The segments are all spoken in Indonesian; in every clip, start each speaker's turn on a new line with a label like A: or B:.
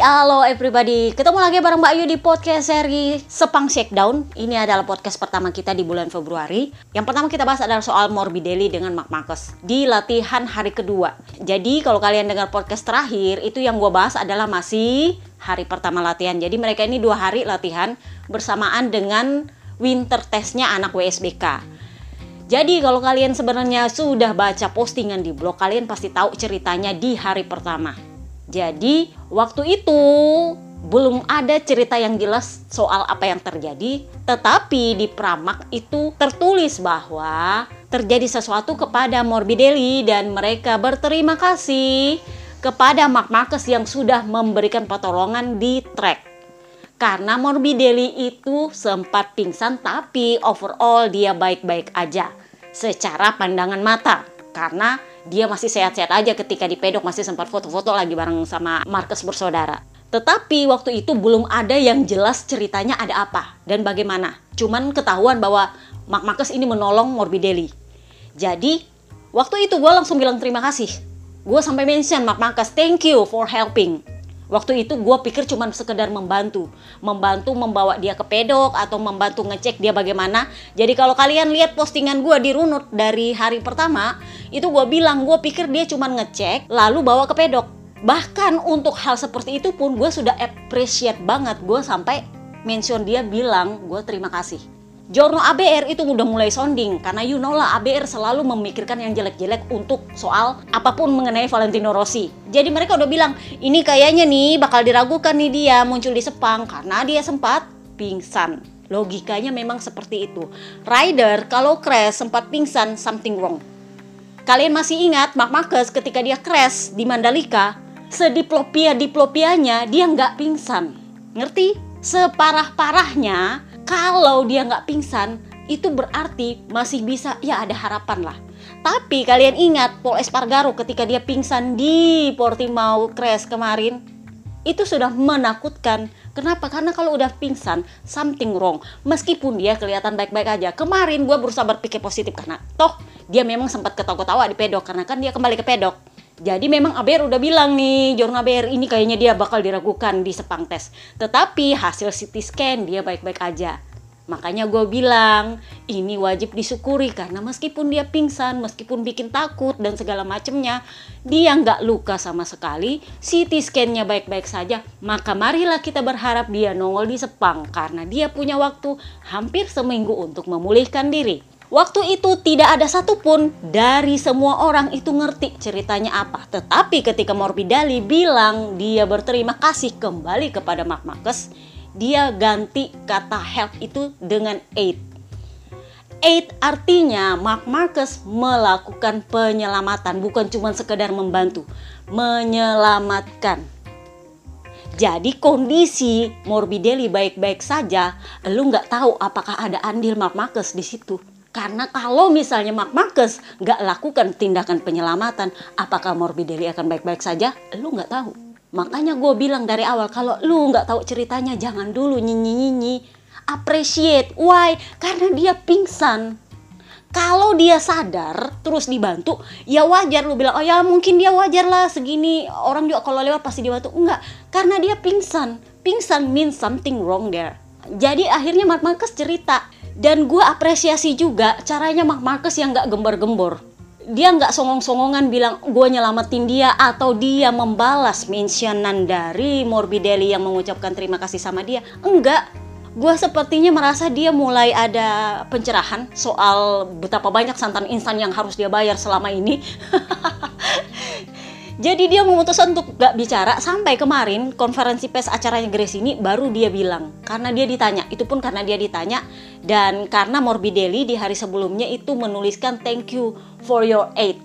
A: halo everybody. Ketemu lagi bareng Mbak Yu di podcast seri Sepang Shakedown. Ini adalah podcast pertama kita di bulan Februari. Yang pertama kita bahas adalah soal Morbidelli dengan Mark Marcus di latihan hari kedua. Jadi kalau kalian dengar podcast terakhir, itu yang gue bahas adalah masih hari pertama latihan. Jadi mereka ini dua hari latihan bersamaan dengan winter testnya anak WSBK. Jadi kalau kalian sebenarnya sudah baca postingan di blog, kalian pasti tahu ceritanya di hari pertama. Jadi waktu itu belum ada cerita yang jelas soal apa yang terjadi, tetapi di Pramak itu tertulis bahwa terjadi sesuatu kepada Morbidelli dan mereka berterima kasih kepada Mark Marcus yang sudah memberikan pertolongan di track. Karena Morbidelli itu sempat pingsan tapi overall dia baik-baik aja secara pandangan mata karena dia masih sehat-sehat aja ketika di pedok masih sempat foto-foto lagi bareng sama Marcus bersaudara. Tetapi waktu itu belum ada yang jelas ceritanya ada apa dan bagaimana. Cuman ketahuan bahwa Mark Marcus ini menolong Morbidelli. Jadi waktu itu gue langsung bilang terima kasih. Gue sampai mention Mark Marcus, thank you for helping. Waktu itu gue pikir cuma sekedar membantu. Membantu membawa dia ke pedok atau membantu ngecek dia bagaimana. Jadi kalau kalian lihat postingan gue di Runut dari hari pertama, itu gue bilang gue pikir dia cuma ngecek lalu bawa ke pedok. Bahkan untuk hal seperti itu pun gue sudah appreciate banget. Gue sampai mention dia bilang gue terima kasih. Jorno ABR itu udah mulai sounding karena you know lah ABR selalu memikirkan yang jelek-jelek untuk soal apa pun mengenai Valentino Rossi. Jadi mereka udah bilang ini kayaknya nih bakal diragukan nih dia muncul di Sepang karena dia sempat pingsan. Logikanya memang seperti itu. Rider kalau crash sempat pingsan something wrong. Kalian masih ingat Mark Marcus ketika dia crash di Mandalika, sediplopia diplopianya dia nggak pingsan. Ngerti? Separah-parahnya kalau dia nggak pingsan itu berarti masih bisa ya ada harapan lah. Tapi kalian ingat Paul Espargaro ketika dia pingsan di Portimao Crash kemarin itu sudah menakutkan. Kenapa? Karena kalau udah pingsan something wrong. Meskipun dia kelihatan baik-baik aja. Kemarin gue berusaha berpikir positif karena toh dia memang sempat ketawa-ketawa di pedok karena kan dia kembali ke pedok. Jadi memang ABR udah bilang nih, Jorna ABR ini kayaknya dia bakal diragukan di sepang tes. Tetapi hasil CT scan dia baik-baik aja. Makanya gue bilang ini wajib disyukuri karena meskipun dia pingsan, meskipun bikin takut dan segala macemnya, dia nggak luka sama sekali, CT scan-nya baik-baik saja, maka marilah kita berharap dia nongol di Sepang karena dia punya waktu hampir seminggu untuk memulihkan diri. Waktu itu tidak ada satupun dari semua orang itu ngerti ceritanya apa. Tetapi ketika Morbidelli bilang dia berterima kasih kembali kepada Mark Marcus, dia ganti kata help itu dengan aid. Aid artinya Mark Marcus melakukan penyelamatan, bukan cuma sekedar membantu, menyelamatkan. Jadi kondisi Morbidelli baik-baik saja, lu nggak tahu apakah ada andil Mark Marcus di situ. Karena kalau misalnya Mark Marcus nggak lakukan tindakan penyelamatan, apakah Morbidelli akan baik-baik saja? Lu nggak tahu. Makanya gue bilang dari awal, kalau lu nggak tahu ceritanya, jangan dulu nyinyi-nyinyi. Appreciate. Why? Karena dia pingsan. Kalau dia sadar terus dibantu, ya wajar lu bilang, oh ya mungkin dia wajar lah segini orang juga kalau lewat pasti dibantu. Enggak, karena dia pingsan. Pingsan means something wrong there. Jadi akhirnya Mark Marcus cerita, dan gue apresiasi juga caranya Mark Marcus yang gak gembar-gembor dia nggak songong-songongan bilang gue nyelamatin dia atau dia membalas mentionan dari Morbidelli yang mengucapkan terima kasih sama dia. Enggak. Gue sepertinya merasa dia mulai ada pencerahan soal betapa banyak santan instan yang harus dia bayar selama ini Jadi dia memutuskan untuk gak bicara sampai kemarin konferensi pers acaranya Grace ini baru dia bilang karena dia ditanya itu pun karena dia ditanya dan karena Morbidelli di hari sebelumnya itu menuliskan thank you for your aid.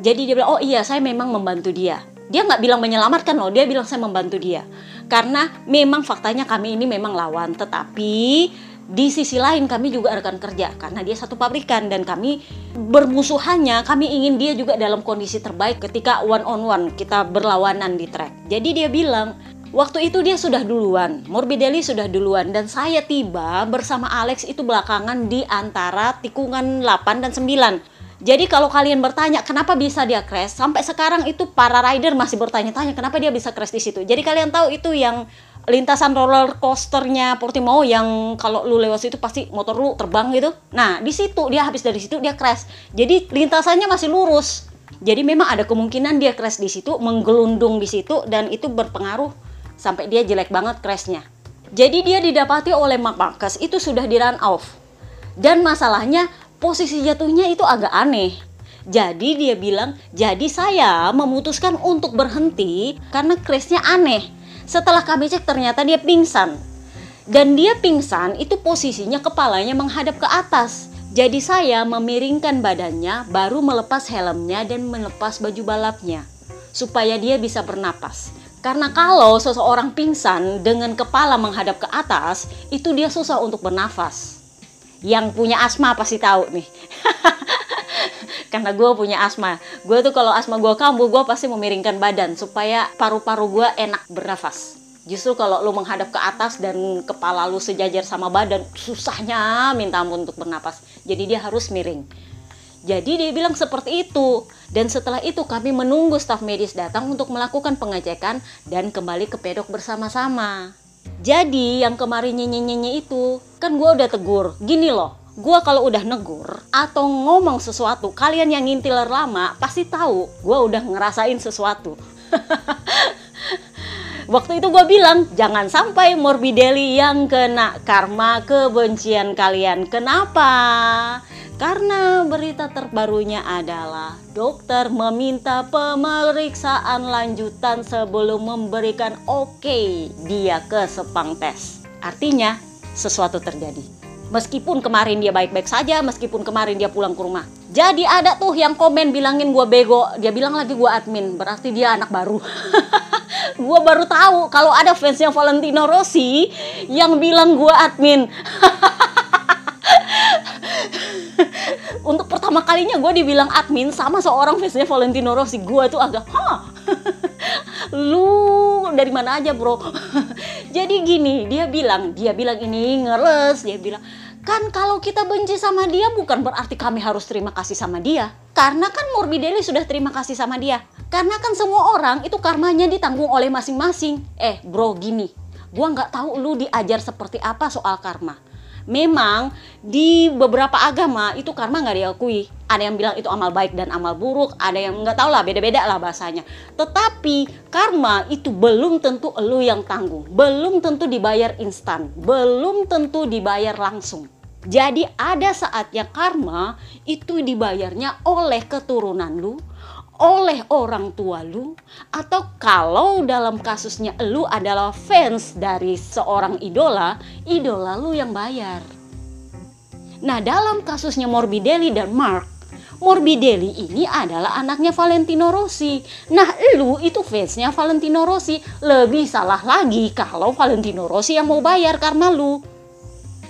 A: Jadi dia bilang oh iya saya memang membantu dia. Dia nggak bilang menyelamatkan loh, dia bilang saya membantu dia. Karena memang faktanya kami ini memang lawan, tetapi di sisi lain kami juga rekan kerja karena dia satu pabrikan dan kami bermusuhannya kami ingin dia juga dalam kondisi terbaik ketika one on one kita berlawanan di track jadi dia bilang Waktu itu dia sudah duluan, Morbidelli sudah duluan dan saya tiba bersama Alex itu belakangan di antara tikungan 8 dan 9. Jadi kalau kalian bertanya kenapa bisa dia crash, sampai sekarang itu para rider masih bertanya-tanya kenapa dia bisa crash di situ. Jadi kalian tahu itu yang lintasan roller coasternya Portimao yang kalau lu lewat situ pasti motor lu terbang gitu. Nah, di situ dia habis dari situ dia crash. Jadi lintasannya masih lurus. Jadi memang ada kemungkinan dia crash di situ, menggelundung di situ dan itu berpengaruh sampai dia jelek banget crashnya. Jadi dia didapati oleh Mark Marcus itu sudah di run off. Dan masalahnya posisi jatuhnya itu agak aneh. Jadi dia bilang, jadi saya memutuskan untuk berhenti karena crashnya aneh. Setelah kami cek ternyata dia pingsan. Dan dia pingsan itu posisinya kepalanya menghadap ke atas. Jadi saya memiringkan badannya baru melepas helmnya dan melepas baju balapnya. Supaya dia bisa bernapas. Karena kalau seseorang pingsan dengan kepala menghadap ke atas, itu dia susah untuk bernafas yang punya asma pasti tahu nih karena gue punya asma. Gue tuh kalau asma gue kambuh gue pasti memiringkan badan supaya paru-paru gue enak bernafas. Justru kalau lu menghadap ke atas dan kepala lu sejajar sama badan susahnya minta ampun untuk bernapas. Jadi dia harus miring. Jadi dia bilang seperti itu. Dan setelah itu kami menunggu staf medis datang untuk melakukan pengecekan dan kembali ke pedok bersama-sama. Jadi yang kemarin nyenyi-nyenyi itu kan gue udah tegur. Gini loh, gue kalau udah negur atau ngomong sesuatu, kalian yang ngintiler lama pasti tahu gue udah ngerasain sesuatu. Waktu itu gue bilang, jangan sampai Morbidelli yang kena karma kebencian kalian. Kenapa? Karena berita terbarunya adalah dokter meminta pemeriksaan lanjutan sebelum memberikan oke okay dia ke sepang tes. Artinya sesuatu terjadi. Meskipun kemarin dia baik-baik saja, meskipun kemarin dia pulang ke rumah. Jadi ada tuh yang komen bilangin gue bego, dia bilang lagi gue admin, berarti dia anak baru. gue baru tahu kalau ada fansnya Valentino Rossi yang bilang gue admin. untuk pertama kalinya gue dibilang admin sama seorang fansnya Valentino Rossi gue tuh agak hah lu dari mana aja bro? Jadi gini dia bilang dia bilang ini ngeres dia bilang kan kalau kita benci sama dia bukan berarti kami harus terima kasih sama dia. Karena kan Morbidelli sudah terima kasih sama dia. Karena kan semua orang itu karmanya ditanggung oleh masing-masing. Eh bro gini. Gua nggak tahu lu diajar seperti apa soal karma memang di beberapa agama itu karma nggak diakui. Ada yang bilang itu amal baik dan amal buruk, ada yang nggak tahu lah, beda-beda lah bahasanya. Tetapi karma itu belum tentu elu yang tanggung, belum tentu dibayar instan, belum tentu dibayar langsung. Jadi ada saatnya karma itu dibayarnya oleh keturunan lu, oleh orang tua lu atau kalau dalam kasusnya lu adalah fans dari seorang idola, idola lu yang bayar. Nah, dalam kasusnya Morbidelli dan Mark, Morbidelli ini adalah anaknya Valentino Rossi. Nah, lu itu fansnya Valentino Rossi. Lebih salah lagi kalau Valentino Rossi yang mau bayar karena lu.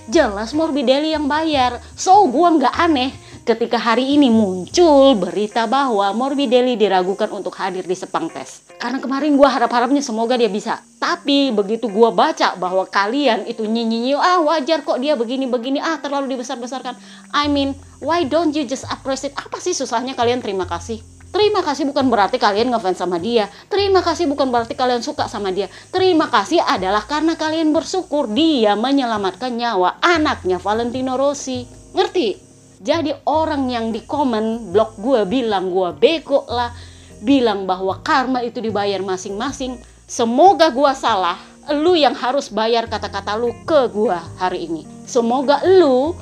A: Jelas Morbidelli yang bayar. So, gua nggak aneh ketika hari ini muncul berita bahwa Morbidelli diragukan untuk hadir di Sepang Tes. Karena kemarin gue harap-harapnya semoga dia bisa. Tapi begitu gue baca bahwa kalian itu nyinyi ah wajar kok dia begini-begini, ah terlalu dibesar-besarkan. I mean, why don't you just appreciate? Apa sih susahnya kalian terima kasih? Terima kasih bukan berarti kalian ngefans sama dia. Terima kasih bukan berarti kalian suka sama dia. Terima kasih adalah karena kalian bersyukur dia menyelamatkan nyawa anaknya Valentino Rossi. Ngerti? Jadi orang yang di komen blog gue bilang gue bego lah, bilang bahwa karma itu dibayar masing-masing. Semoga gue salah, lu yang harus bayar kata-kata lu ke gue hari ini. Semoga lu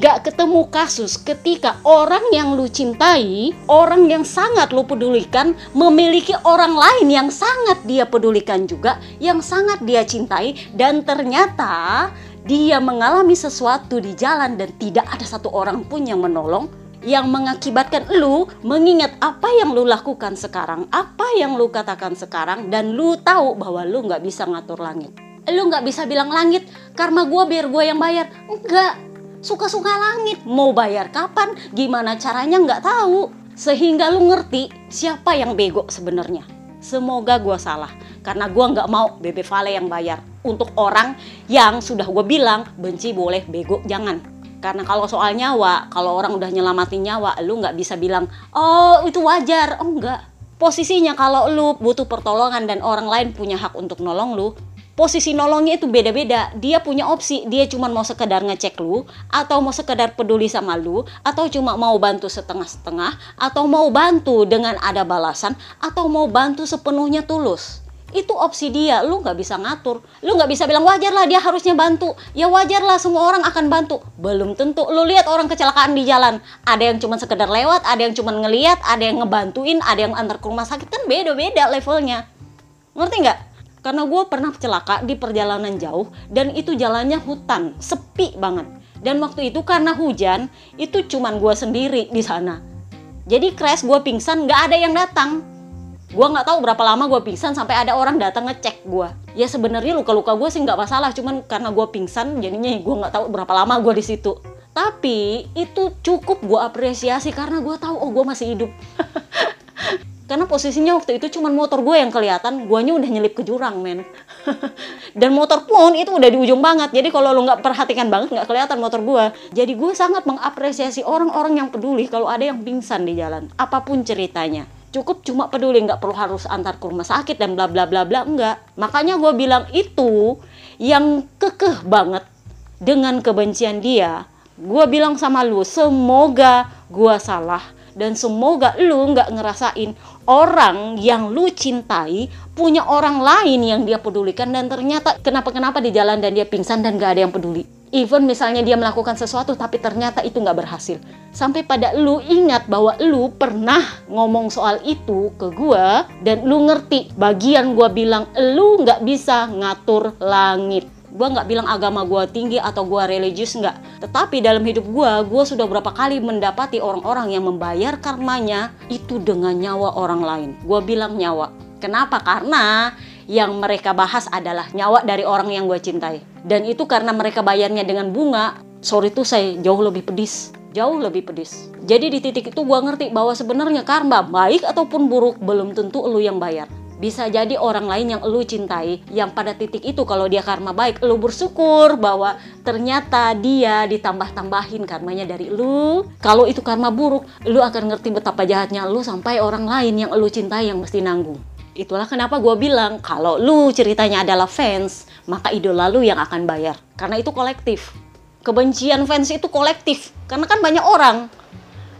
A: gak ketemu kasus ketika orang yang lu cintai, orang yang sangat lu pedulikan, memiliki orang lain yang sangat dia pedulikan juga, yang sangat dia cintai, dan ternyata dia mengalami sesuatu di jalan dan tidak ada satu orang pun yang menolong yang mengakibatkan lu mengingat apa yang lu lakukan sekarang, apa yang lu katakan sekarang dan lu tahu bahwa lu nggak bisa ngatur langit. Lu nggak bisa bilang langit karena gue biar gue yang bayar. Enggak, suka-suka langit mau bayar kapan, gimana caranya nggak tahu. Sehingga lu ngerti siapa yang bego sebenarnya. Semoga gue salah karena gue nggak mau Bebe Vale yang bayar untuk orang yang sudah gue bilang benci boleh bego jangan Karena kalau soal nyawa, kalau orang udah nyelamatin nyawa, lu nggak bisa bilang, oh itu wajar. Oh enggak. Posisinya kalau lu butuh pertolongan dan orang lain punya hak untuk nolong lu, posisi nolongnya itu beda-beda. Dia punya opsi, dia cuma mau sekedar ngecek lu, atau mau sekedar peduli sama lu, atau cuma mau bantu setengah-setengah, atau mau bantu dengan ada balasan, atau mau bantu sepenuhnya tulus itu opsi dia lu nggak bisa ngatur. Lu nggak bisa bilang wajar lah dia harusnya bantu. Ya wajar lah semua orang akan bantu. Belum tentu. Lu lihat orang kecelakaan di jalan. Ada yang cuma sekedar lewat ada yang cuma ngeliat ada yang ngebantuin ada yang antar ke rumah sakit. Kan beda-beda levelnya. Ngerti nggak? Karena gue pernah celaka di perjalanan jauh dan itu jalannya hutan sepi banget. Dan waktu itu karena hujan itu cuman gue sendiri di sana. Jadi crash gue pingsan nggak ada yang datang gue nggak tahu berapa lama gue pingsan sampai ada orang datang ngecek gue ya sebenarnya luka-luka gue sih nggak masalah cuman karena gue pingsan jadinya gue nggak tahu berapa lama gue di situ. Tapi itu cukup gue apresiasi karena gue tahu oh gue masih hidup. Karena posisinya waktu itu cuman motor gue yang kelihatan guanya udah nyelip ke jurang men. Dan motor pun itu udah di ujung banget jadi kalau lo nggak perhatikan banget nggak kelihatan motor gue jadi gue sangat mengapresiasi orang-orang yang peduli kalau ada yang pingsan di jalan apa pun ceritanya cukup cuma peduli nggak perlu harus antar ke rumah sakit dan bla bla bla bla enggak makanya gue bilang itu yang kekeh banget dengan kebencian dia. Gue bilang sama lu semoga gue salah dan semoga lu nggak ngerasain orang yang lu cintai punya orang lain yang dia pedulikan dan ternyata kenapa-kenapa di jalan dan dia pingsan dan gak ada yang peduli even misalnya dia melakukan sesuatu tapi ternyata itu nggak berhasil. Sampai pada lu ingat bahwa lu pernah ngomong soal itu ke gua dan lu ngerti bagian gua bilang lu nggak bisa ngatur langit. Gue nggak bilang agama gue tinggi atau gue religius nggak. Tetapi dalam hidup gue gue sudah berapa kali mendapati orang-orang yang membayar karmanya itu dengan nyawa orang lain. Gue bilang nyawa. Kenapa? Karena yang mereka bahas adalah nyawa dari orang yang gue cintai. Dan itu karena mereka bayarnya dengan bunga, sorry itu saya jauh lebih pedis. Jauh lebih pedis. Jadi di titik itu gue ngerti bahwa sebenarnya karma baik ataupun buruk belum tentu lu yang bayar. Bisa jadi orang lain yang lu cintai yang pada titik itu kalau dia karma baik lu bersyukur bahwa ternyata dia ditambah-tambahin karmanya dari lu. Kalau itu karma buruk, lu akan ngerti betapa jahatnya lu sampai orang lain yang lu cintai yang mesti nanggung. Itulah kenapa gue bilang kalau lu ceritanya adalah fans, maka idola lu yang akan bayar. Karena itu kolektif. Kebencian fans itu kolektif. Karena kan banyak orang.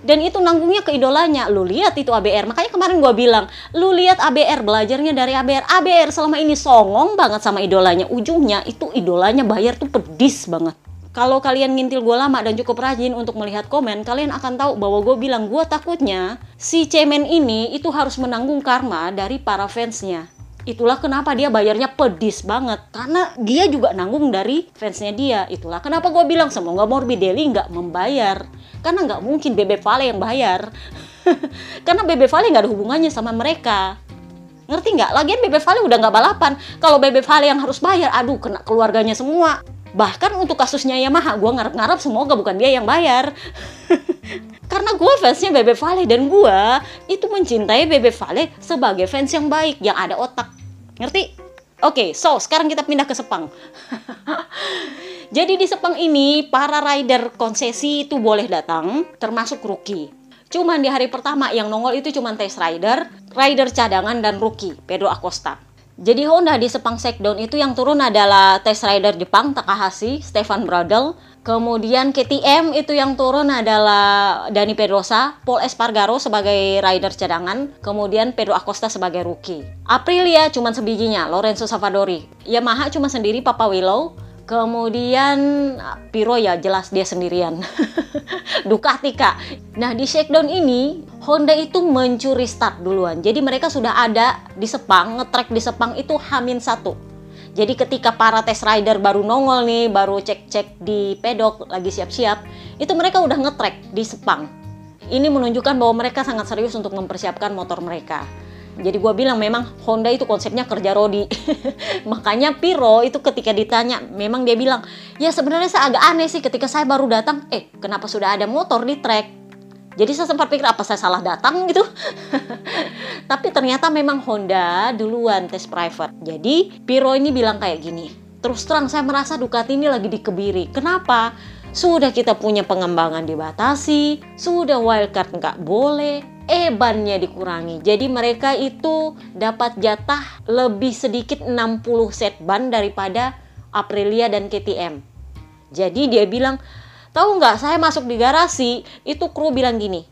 A: Dan itu nanggungnya ke idolanya. Lu lihat itu ABR. Makanya kemarin gue bilang, lu lihat ABR, belajarnya dari ABR. ABR selama ini songong banget sama idolanya. Ujungnya itu idolanya bayar tuh pedis banget kalau kalian ngintil gue lama dan cukup rajin untuk melihat komen, kalian akan tahu bahwa gue bilang gue takutnya si cemen ini itu harus menanggung karma dari para fansnya. Itulah kenapa dia bayarnya pedis banget. Karena dia juga nanggung dari fansnya dia. Itulah kenapa gue bilang semoga Morbidelli nggak membayar. Karena nggak mungkin Bebe Vale yang bayar. Karena Bebe Vale nggak ada hubungannya sama mereka. Ngerti nggak? Lagian Bebe Vale udah nggak balapan. Kalau Bebe Vale yang harus bayar, aduh kena keluarganya semua. Bahkan untuk kasusnya Yamaha, gue ngarep-ngarep semoga bukan dia yang bayar. Karena gue fansnya Bebe Vale dan gue itu mencintai Bebe Vale sebagai fans yang baik, yang ada otak. Ngerti? Oke, okay, so sekarang kita pindah ke Sepang. Jadi di Sepang ini para rider konsesi itu boleh datang, termasuk rookie. Cuman di hari pertama yang nongol itu cuma test rider, rider cadangan dan rookie, Pedro Acosta. Jadi Honda di Sepang Shakedown itu yang turun adalah test rider Jepang Takahashi, Stefan Bradl. Kemudian KTM itu yang turun adalah Dani Pedrosa, Paul Espargaro sebagai rider cadangan, kemudian Pedro Acosta sebagai rookie. Aprilia cuma sebijinya, Lorenzo Savadori. Yamaha cuma sendiri Papa Willow, Kemudian Piro ya jelas dia sendirian. Ducati kak. Nah di shakedown ini Honda itu mencuri start duluan. Jadi mereka sudah ada di Sepang, ngetrek di Sepang itu Hamin satu. Jadi ketika para test rider baru nongol nih, baru cek-cek di pedok, lagi siap-siap, itu mereka udah ngetrek di Sepang. Ini menunjukkan bahwa mereka sangat serius untuk mempersiapkan motor mereka jadi gue bilang memang Honda itu konsepnya kerja rodi. Makanya Piro itu ketika ditanya memang dia bilang ya sebenarnya saya agak aneh sih ketika saya baru datang. Eh kenapa sudah ada motor di track? Jadi saya sempat pikir apa saya salah datang? gitu. Tapi ternyata memang Honda duluan tes private. Jadi Piro ini bilang kayak gini terus terang saya merasa Ducati ini lagi dikebiri. Kenapa? Sudah kita punya pengembangan dibatasi, sudah wildcard nggak boleh, eh bannya dikurangi. Jadi mereka itu dapat jatah lebih sedikit 60 set ban daripada Aprilia dan KTM. Jadi dia bilang, tahu nggak saya masuk di garasi, itu kru bilang gini,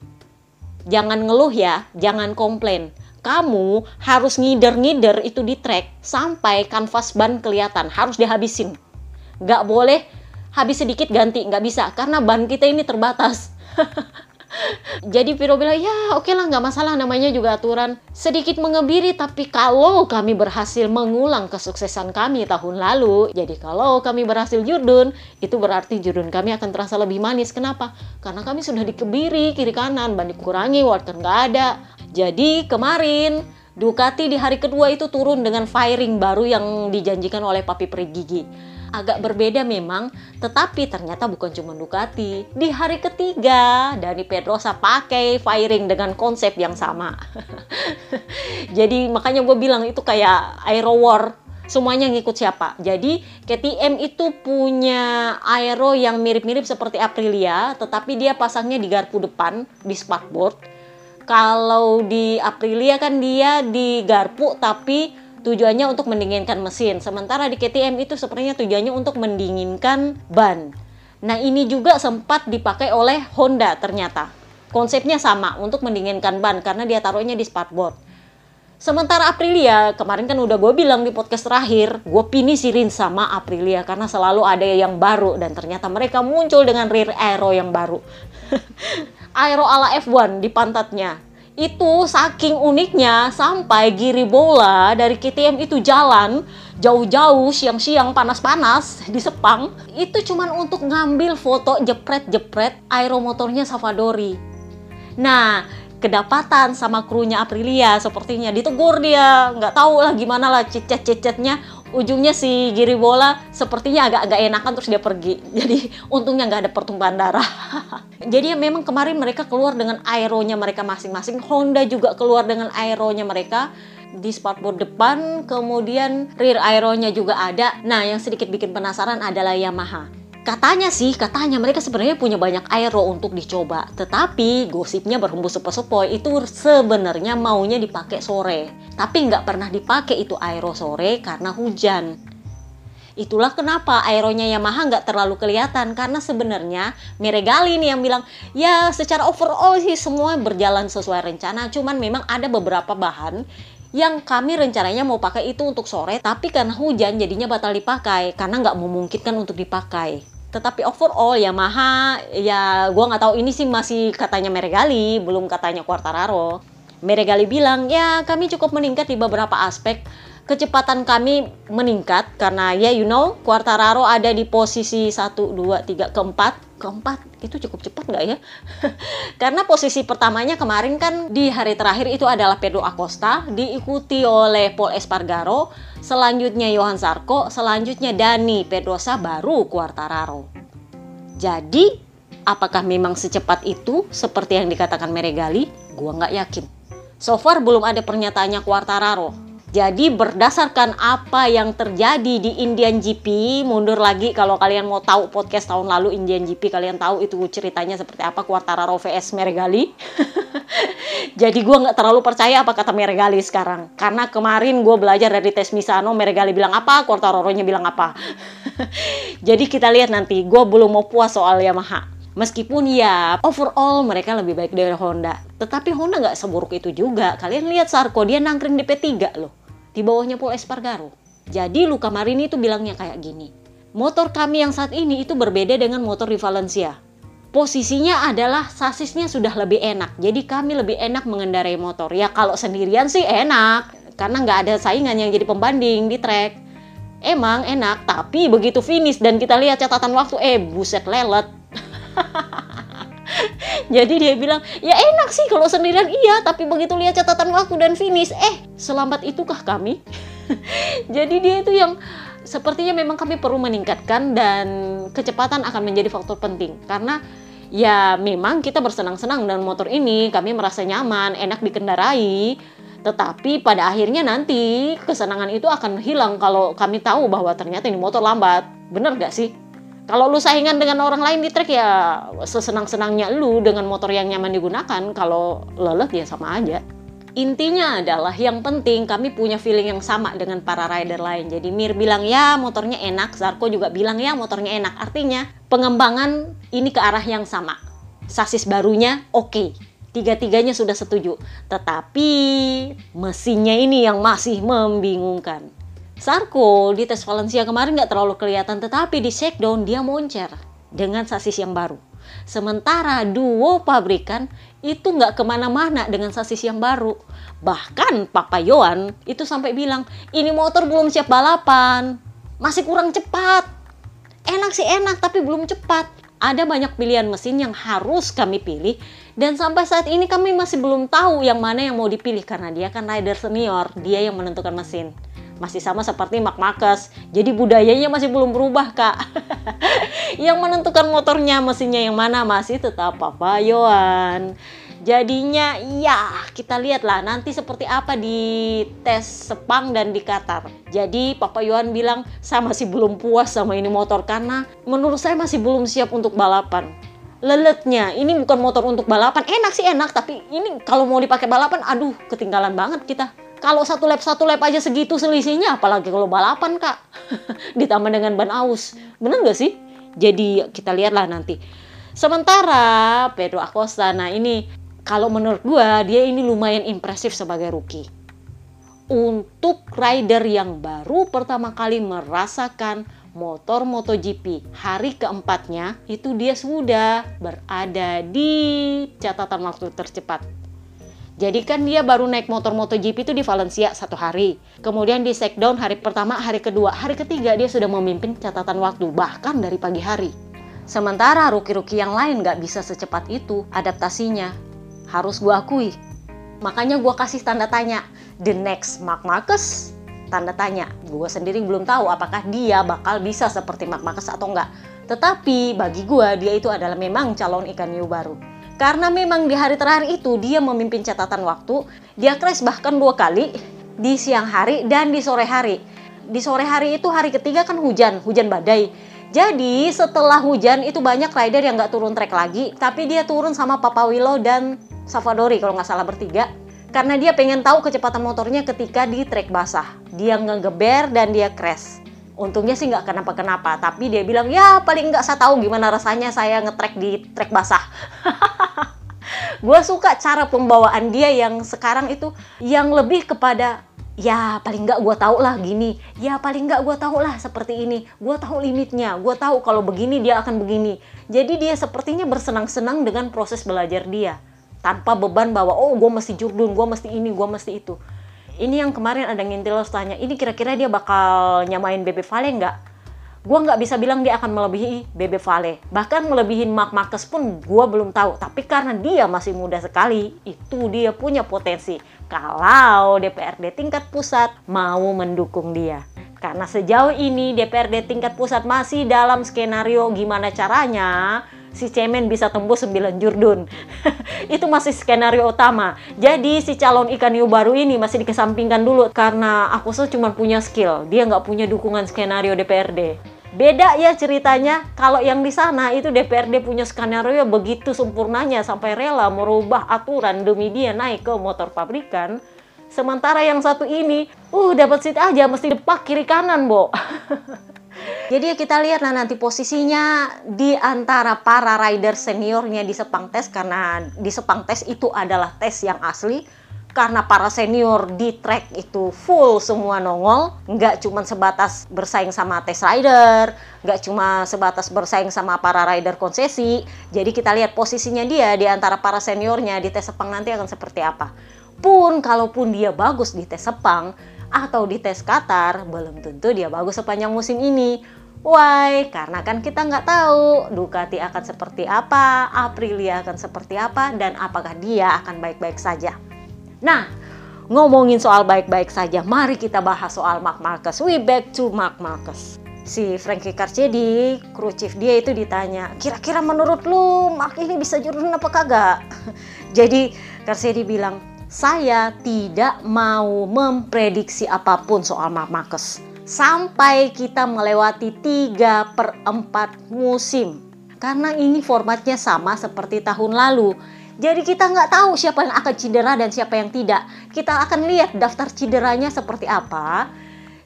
A: jangan ngeluh ya, jangan komplain. Kamu harus ngider-ngider itu di track sampai kanvas ban kelihatan, harus dihabisin. Nggak boleh habis sedikit ganti nggak bisa karena ban kita ini terbatas jadi Viro bilang ya oke lah nggak masalah namanya juga aturan. Sedikit mengebiri tapi kalau kami berhasil mengulang kesuksesan kami tahun lalu jadi kalau kami berhasil jurdun itu berarti jurdun kami akan terasa lebih manis. Kenapa? Karena kami sudah dikebiri kiri kanan ban dikurangi water nggak ada. Jadi kemarin Ducati di hari kedua itu turun dengan firing baru yang dijanjikan oleh Papi Perigigi agak berbeda memang, tetapi ternyata bukan cuma Ducati. Di hari ketiga, Dani Pedrosa pakai firing dengan konsep yang sama. Jadi makanya gue bilang itu kayak Aero War semuanya ngikut siapa. Jadi KTM itu punya aero yang mirip-mirip seperti Aprilia, tetapi dia pasangnya di garpu depan di sparkboard. Kalau di Aprilia kan dia di garpu tapi tujuannya untuk mendinginkan mesin. Sementara di KTM itu sepertinya tujuannya untuk mendinginkan ban. Nah, ini juga sempat dipakai oleh Honda ternyata. Konsepnya sama untuk mendinginkan ban karena dia taruhnya di sparkboard. Sementara Aprilia, kemarin kan udah gue bilang di podcast terakhir, gue pinisirin sama Aprilia karena selalu ada yang baru dan ternyata mereka muncul dengan rear aero yang baru. aero ala F1 di pantatnya itu saking uniknya sampai giri bola dari KTM itu jalan jauh-jauh siang-siang panas-panas di Sepang. Itu cuman untuk ngambil foto jepret-jepret aeromotornya Savadori. Nah, kedapatan sama krunya Aprilia sepertinya ditegur dia. Nggak tahu lah gimana lah cicet-cicetnya ujungnya si Giri Bola sepertinya agak-agak enakan terus dia pergi. Jadi untungnya nggak ada pertumpahan darah. Jadi memang kemarin mereka keluar dengan aeronya mereka masing-masing. Honda juga keluar dengan aeronya mereka di sparkboard depan, kemudian rear aeronya juga ada. Nah, yang sedikit bikin penasaran adalah Yamaha. Katanya sih, katanya mereka sebenarnya punya banyak aero untuk dicoba. Tetapi gosipnya berhembus sepoi-sepoi itu sebenarnya maunya dipakai sore. Tapi nggak pernah dipakai itu aero sore karena hujan. Itulah kenapa aeronya Yamaha nggak terlalu kelihatan karena sebenarnya Meregali nih yang bilang ya secara overall sih semua berjalan sesuai rencana cuman memang ada beberapa bahan yang kami rencananya mau pakai itu untuk sore tapi karena hujan jadinya batal dipakai karena nggak memungkinkan untuk dipakai tetapi overall Yamaha ya gue nggak tahu ini sih masih katanya Meregali belum katanya Quartararo. Meregali bilang ya kami cukup meningkat di beberapa aspek. Kecepatan kami meningkat karena ya you know Quartararo ada di posisi 1, 2, 3, keempat keempat itu cukup cepat nggak ya? karena posisi pertamanya kemarin kan di hari terakhir itu adalah Pedro Acosta diikuti oleh Paul Espargaro selanjutnya Johan Sarko selanjutnya Dani Pedrosa baru Quartararo jadi apakah memang secepat itu seperti yang dikatakan Meregali? Gua nggak yakin. So far belum ada pernyataannya Quartararo jadi berdasarkan apa yang terjadi di Indian GP, mundur lagi kalau kalian mau tahu podcast tahun lalu Indian GP, kalian tahu itu ceritanya seperti apa Quartararo vs Meregali. Jadi gue nggak terlalu percaya apa kata Meregali sekarang, karena kemarin gue belajar dari tes Misano, Meregali bilang apa, Quartararo-nya bilang apa. Jadi kita lihat nanti, gue belum mau puas soal Yamaha. Meskipun ya overall mereka lebih baik dari Honda. Tetapi Honda nggak seburuk itu juga. Kalian lihat Sarko, dia nangkring di P3 loh di bawahnya Paul Espargaro. Jadi Luca Marini itu bilangnya kayak gini. Motor kami yang saat ini itu berbeda dengan motor di Valencia. Posisinya adalah sasisnya sudah lebih enak. Jadi kami lebih enak mengendarai motor. Ya kalau sendirian sih enak. Karena nggak ada saingan yang jadi pembanding di track. Emang enak, tapi begitu finish dan kita lihat catatan waktu, eh buset lelet. Jadi dia bilang, ya enak sih kalau sendirian iya, tapi begitu lihat catatan waktu dan finish, eh selambat itukah kami? Jadi dia itu yang sepertinya memang kami perlu meningkatkan dan kecepatan akan menjadi faktor penting karena ya memang kita bersenang-senang dengan motor ini, kami merasa nyaman, enak dikendarai, tetapi pada akhirnya nanti kesenangan itu akan hilang kalau kami tahu bahwa ternyata ini motor lambat. Bener gak sih? Kalau lu saingan dengan orang lain di trek ya sesenang-senangnya lu dengan motor yang nyaman digunakan. Kalau lelet ya sama aja. Intinya adalah yang penting kami punya feeling yang sama dengan para rider lain. Jadi Mir bilang ya motornya enak, Zarko juga bilang ya motornya enak. Artinya pengembangan ini ke arah yang sama. Sasis barunya oke. Okay. Tiga-tiganya sudah setuju. Tetapi mesinnya ini yang masih membingungkan. Sarko di tes Valencia kemarin nggak terlalu kelihatan, tetapi di shakedown dia moncer dengan sasis yang baru. Sementara duo pabrikan itu nggak ke mana-mana dengan sasis yang baru. Bahkan Papa Yohan itu sampai bilang, ini motor belum siap balapan, masih kurang cepat. Enak sih enak, tapi belum cepat. Ada banyak pilihan mesin yang harus kami pilih dan sampai saat ini kami masih belum tahu yang mana yang mau dipilih karena dia kan rider senior, dia yang menentukan mesin masih sama seperti Mark Marcus. Jadi budayanya masih belum berubah, Kak. yang menentukan motornya mesinnya yang mana masih tetap Papa Yohan. Jadinya ya kita lihatlah nanti seperti apa di tes Sepang dan di Qatar. Jadi Papa Yohan bilang saya masih belum puas sama ini motor karena menurut saya masih belum siap untuk balapan leletnya ini bukan motor untuk balapan enak sih enak tapi ini kalau mau dipakai balapan aduh ketinggalan banget kita kalau satu lap satu lap aja segitu selisihnya, apalagi kalau balapan kak, ditambah dengan ban aus, bener gak sih? Jadi kita lihatlah nanti. Sementara Pedro Acosta, nah ini kalau menurut gua dia ini lumayan impresif sebagai rookie. Untuk rider yang baru pertama kali merasakan motor MotoGP hari keempatnya itu dia sudah berada di catatan waktu tercepat jadi kan dia baru naik motor MotoGP itu di Valencia satu hari. Kemudian di shakedown hari pertama, hari kedua, hari ketiga dia sudah memimpin catatan waktu bahkan dari pagi hari. Sementara ruki-ruki yang lain nggak bisa secepat itu adaptasinya. Harus gua akui. Makanya gua kasih tanda tanya. The next Mark Marcus? Tanda tanya. Gua sendiri belum tahu apakah dia bakal bisa seperti Mark Marcus atau enggak. Tetapi bagi gua dia itu adalah memang calon ikan hiu baru. Karena memang di hari terakhir itu dia memimpin catatan waktu, dia crash bahkan dua kali di siang hari dan di sore hari. Di sore hari itu hari ketiga kan hujan, hujan badai. Jadi setelah hujan itu banyak rider yang nggak turun trek lagi, tapi dia turun sama Papa Willow dan Savadori kalau nggak salah bertiga. Karena dia pengen tahu kecepatan motornya ketika di trek basah. Dia ngegeber dan dia crash. Untungnya sih nggak kenapa-kenapa, tapi dia bilang ya paling nggak saya tahu gimana rasanya saya ngetrek di trek basah. gue suka cara pembawaan dia yang sekarang itu yang lebih kepada ya paling nggak gue tau lah gini. Ya paling nggak gue tau lah seperti ini. Gue tahu limitnya. Gue tahu kalau begini dia akan begini. Jadi dia sepertinya bersenang-senang dengan proses belajar dia tanpa beban bahwa oh gue mesti jurdun gue mesti ini gue mesti itu ini yang kemarin ada ngintil tanya ini kira-kira dia bakal nyamain Bebe Vale nggak? Gue nggak bisa bilang dia akan melebihi Bebe Vale. Bahkan melebihi Mark Marquez pun gue belum tahu. Tapi karena dia masih muda sekali itu dia punya potensi. Kalau DPRD tingkat pusat mau mendukung dia. Karena sejauh ini DPRD tingkat pusat masih dalam skenario gimana caranya si Cemen bisa tembus 9 jurdun. itu masih skenario utama. Jadi si calon ikan hiu baru ini masih dikesampingkan dulu karena aku cuma punya skill. Dia nggak punya dukungan skenario DPRD. Beda ya ceritanya, kalau yang di sana itu DPRD punya skenario begitu sempurnanya sampai rela merubah aturan demi dia naik ke motor pabrikan. Sementara yang satu ini, uh dapat seat aja mesti depak kiri kanan, Bo. Jadi kita lihat nanti posisinya di antara para rider seniornya di Sepang Tes karena di Sepang Tes itu adalah tes yang asli. Karena para senior di track itu full semua nongol nggak cuma sebatas bersaing sama tes rider nggak cuma sebatas bersaing sama para rider konsesi. Jadi kita lihat posisinya dia di antara para seniornya di tes Sepang nanti akan seperti apa. Pun kalaupun dia bagus di tes Sepang atau di tes Qatar belum tentu dia bagus sepanjang musim ini Why? Karena kan kita nggak tahu Ducati akan seperti apa, Aprilia akan seperti apa, dan apakah dia akan baik-baik saja. Nah, ngomongin soal baik-baik saja, mari kita bahas soal Mark Marcus. We back to Mark Marcus. Si Frankie Carcedi, kru chief dia itu ditanya, kira-kira menurut lu Mark ini bisa jurun apa kagak? Jadi Carcedi bilang, saya tidak mau memprediksi apa pun soal Marcus sampai kita melewati 3 per 4 musim. Karena ini formatnya sama seperti tahun lalu. Jadi kita nggak tahu siapa yang akan cedera dan siapa yang tidak. Kita akan lihat daftar cederanya seperti apa.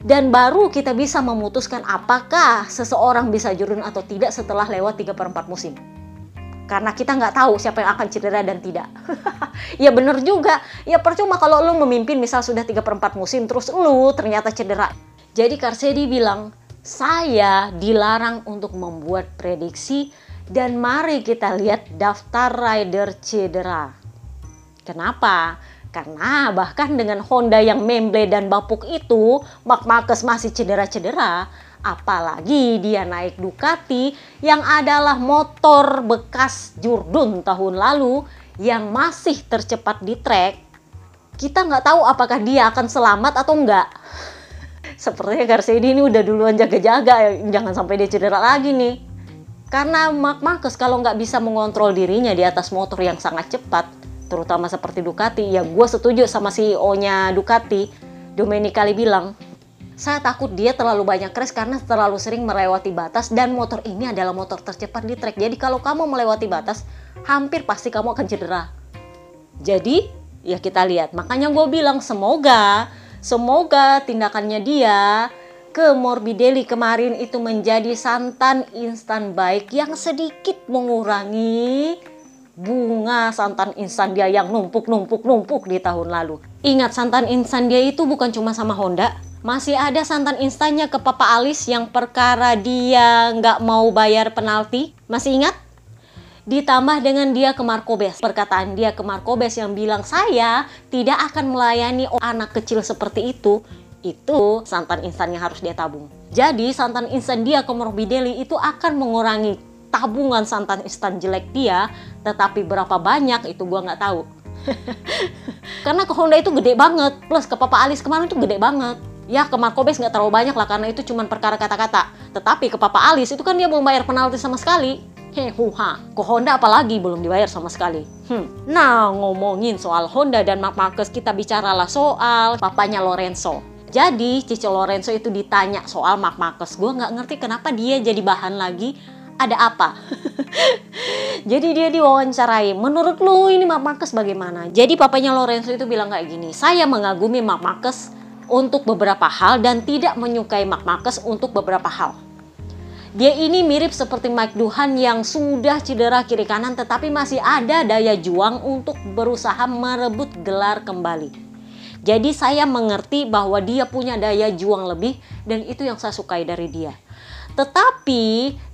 A: Dan baru kita bisa memutuskan apakah seseorang bisa jurun atau tidak setelah lewat 3 per 4 musim karena kita nggak tahu siapa yang akan cedera dan tidak. ya bener juga, ya percuma kalau lu memimpin misal sudah 3 per 4 musim terus lu ternyata cedera. Jadi Karsedi bilang, saya dilarang untuk membuat prediksi dan mari kita lihat daftar rider cedera. Kenapa? Karena bahkan dengan Honda yang memble dan bapuk itu, Mark Marquez masih cedera-cedera, apalagi dia naik Ducati yang adalah motor bekas Jurdun tahun lalu yang masih tercepat di trek. Kita nggak tahu apakah dia akan selamat atau enggak. Sepertinya Garcetti ini udah duluan jaga-jaga, jangan sampai dia cedera lagi nih. Karena Mark Marquez kalau nggak bisa mengontrol dirinya di atas motor yang sangat cepat, terutama seperti Ducati, ya gue setuju sama CEO-nya Ducati, Domenicali bilang, saya takut dia terlalu banyak crash karena terlalu sering melewati batas dan motor ini adalah motor tercepat di trek. Jadi kalau kamu melewati batas, hampir pasti kamu akan cedera. Jadi ya kita lihat. Makanya gue bilang semoga Semoga tindakannya dia ke Morbidelli kemarin itu menjadi santan instan baik yang sedikit mengurangi bunga santan instan dia yang numpuk-numpuk-numpuk di tahun lalu. Ingat santan instan dia itu bukan cuma sama Honda, masih ada santan instannya ke Papa Alis yang perkara dia nggak mau bayar penalti. Masih ingat? Ditambah dengan dia ke Markobes. Perkataan dia ke Markobes yang bilang, saya tidak akan melayani anak kecil seperti itu. Itu santan instan yang harus dia tabung. Jadi santan instan dia ke Morbidelli itu akan mengurangi tabungan santan instan jelek dia. Tetapi berapa banyak itu gua nggak tahu. karena ke Honda itu gede banget. Plus ke Papa Alis kemarin itu gede banget. Ya ke Markobes nggak terlalu banyak lah karena itu cuma perkara kata-kata. Tetapi ke Papa Alis itu kan dia belum bayar penalti sama sekali Hehuha, ke Honda apalagi belum dibayar sama sekali. Hmm. Nah, ngomongin soal Honda dan Mark Marquez, kita bicaralah soal papanya Lorenzo. Jadi, Cici Lorenzo itu ditanya soal Mark Marquez. Gue nggak ngerti kenapa dia jadi bahan lagi. Ada apa? jadi dia diwawancarai. Menurut lu ini Mark Marquez bagaimana? Jadi papanya Lorenzo itu bilang kayak gini. Saya mengagumi Mark Marquez untuk beberapa hal dan tidak menyukai Mark Marquez untuk beberapa hal. Dia ini mirip seperti Mike Duhan yang sudah cedera kiri kanan tetapi masih ada daya juang untuk berusaha merebut gelar kembali. Jadi saya mengerti bahwa dia punya daya juang lebih dan itu yang saya sukai dari dia. Tetapi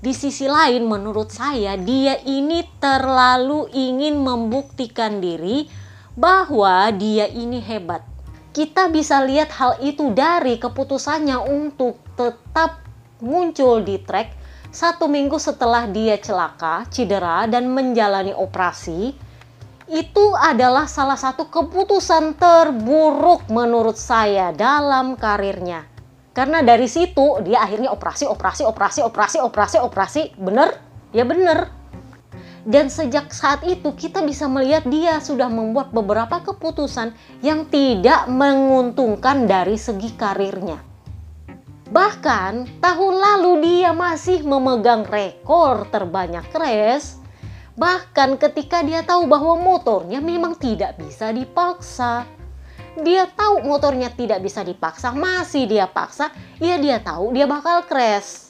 A: di sisi lain menurut saya dia ini terlalu ingin membuktikan diri bahwa dia ini hebat. Kita bisa lihat hal itu dari keputusannya untuk tetap muncul di trek satu minggu setelah dia celaka, cedera, dan menjalani operasi, itu adalah salah satu keputusan terburuk menurut saya dalam karirnya. Karena dari situ dia akhirnya operasi, operasi, operasi, operasi, operasi, operasi, bener? Ya bener. Dan sejak saat itu kita bisa melihat dia sudah membuat beberapa keputusan yang tidak menguntungkan dari segi karirnya. Bahkan tahun lalu dia masih memegang rekor terbanyak crash. Bahkan ketika dia tahu bahwa motornya memang tidak bisa dipaksa. Dia tahu motornya tidak bisa dipaksa, masih dia paksa, ya dia tahu dia bakal crash.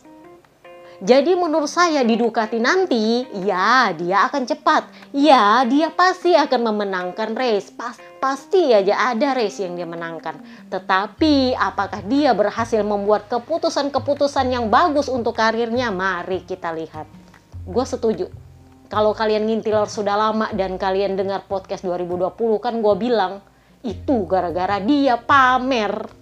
A: Jadi menurut saya di Ducati nanti, ya dia akan cepat. Ya dia pasti akan memenangkan race. Pas, pasti aja ada race yang dia menangkan. Tetapi apakah dia berhasil membuat keputusan-keputusan yang bagus untuk karirnya? Mari kita lihat. Gue setuju. Kalau kalian ngintil sudah lama dan kalian dengar podcast 2020 kan gue bilang itu gara-gara dia pamer.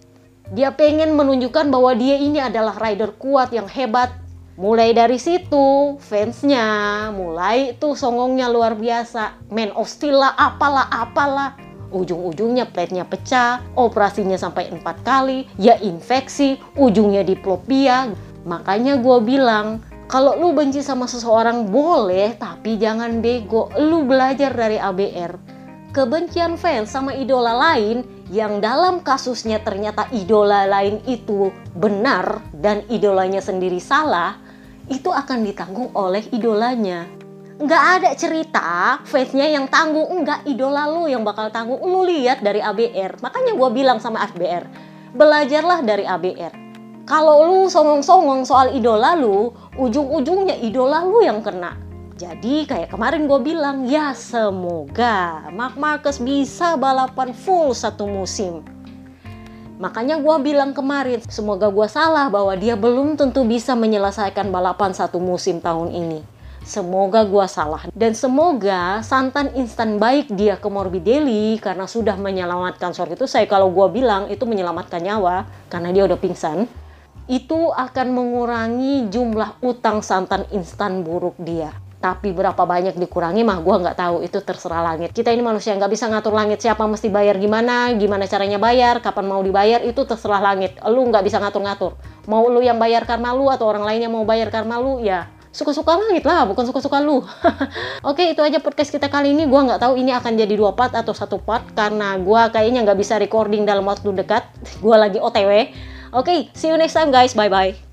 A: Dia pengen menunjukkan bahwa dia ini adalah rider kuat yang hebat, Mulai dari situ, fansnya mulai tuh songongnya luar biasa. Man of Steel lah, apalah, apalah. Ujung-ujungnya plate-nya pecah, operasinya sampai empat kali, ya infeksi, ujungnya diplopia. Makanya gue bilang, kalau lu benci sama seseorang boleh, tapi jangan bego. Lu belajar dari ABR. kebencian fans sama idola lain yang dalam kasusnya ternyata idola lain itu benar dan idolanya sendiri salah, itu akan ditanggung oleh idolanya. Nggak ada cerita fansnya yang tanggung, enggak idola lu yang bakal tanggung. Lu lihat dari ABR, makanya gue bilang sama FBR, belajarlah dari ABR. Kalau lu songong-songong soal idola lu, ujung-ujungnya idola lu yang kena jadi kayak kemarin gue bilang, ya semoga Mark Marcus bisa balapan full satu musim. Makanya gue bilang kemarin, semoga gue salah bahwa dia belum tentu bisa menyelesaikan balapan satu musim tahun ini. Semoga gue salah. Dan semoga santan instan baik dia ke Morbidelli karena sudah menyelamatkan sorry itu saya kalau gue bilang itu menyelamatkan nyawa karena dia udah pingsan. Itu akan mengurangi jumlah utang santan instan buruk dia tapi berapa banyak dikurangi mah gue nggak tahu. Itu terserah langit. Kita ini manusia nggak bisa ngatur langit siapa mesti bayar gimana gimana caranya bayar kapan mau dibayar itu terserah langit. Lu nggak bisa ngatur-ngatur. Mau lu yang bayar karena lu atau orang lainnya mau bayar karena lu ya suka-suka langit lah bukan suka-suka lu. Oke itu aja podcast kita kali ini. Gue nggak tahu ini akan jadi dua part atau satu part karena gue kayaknya nggak bisa recording dalam waktu dekat. Gue lagi otw oke see you next time guys. Bye bye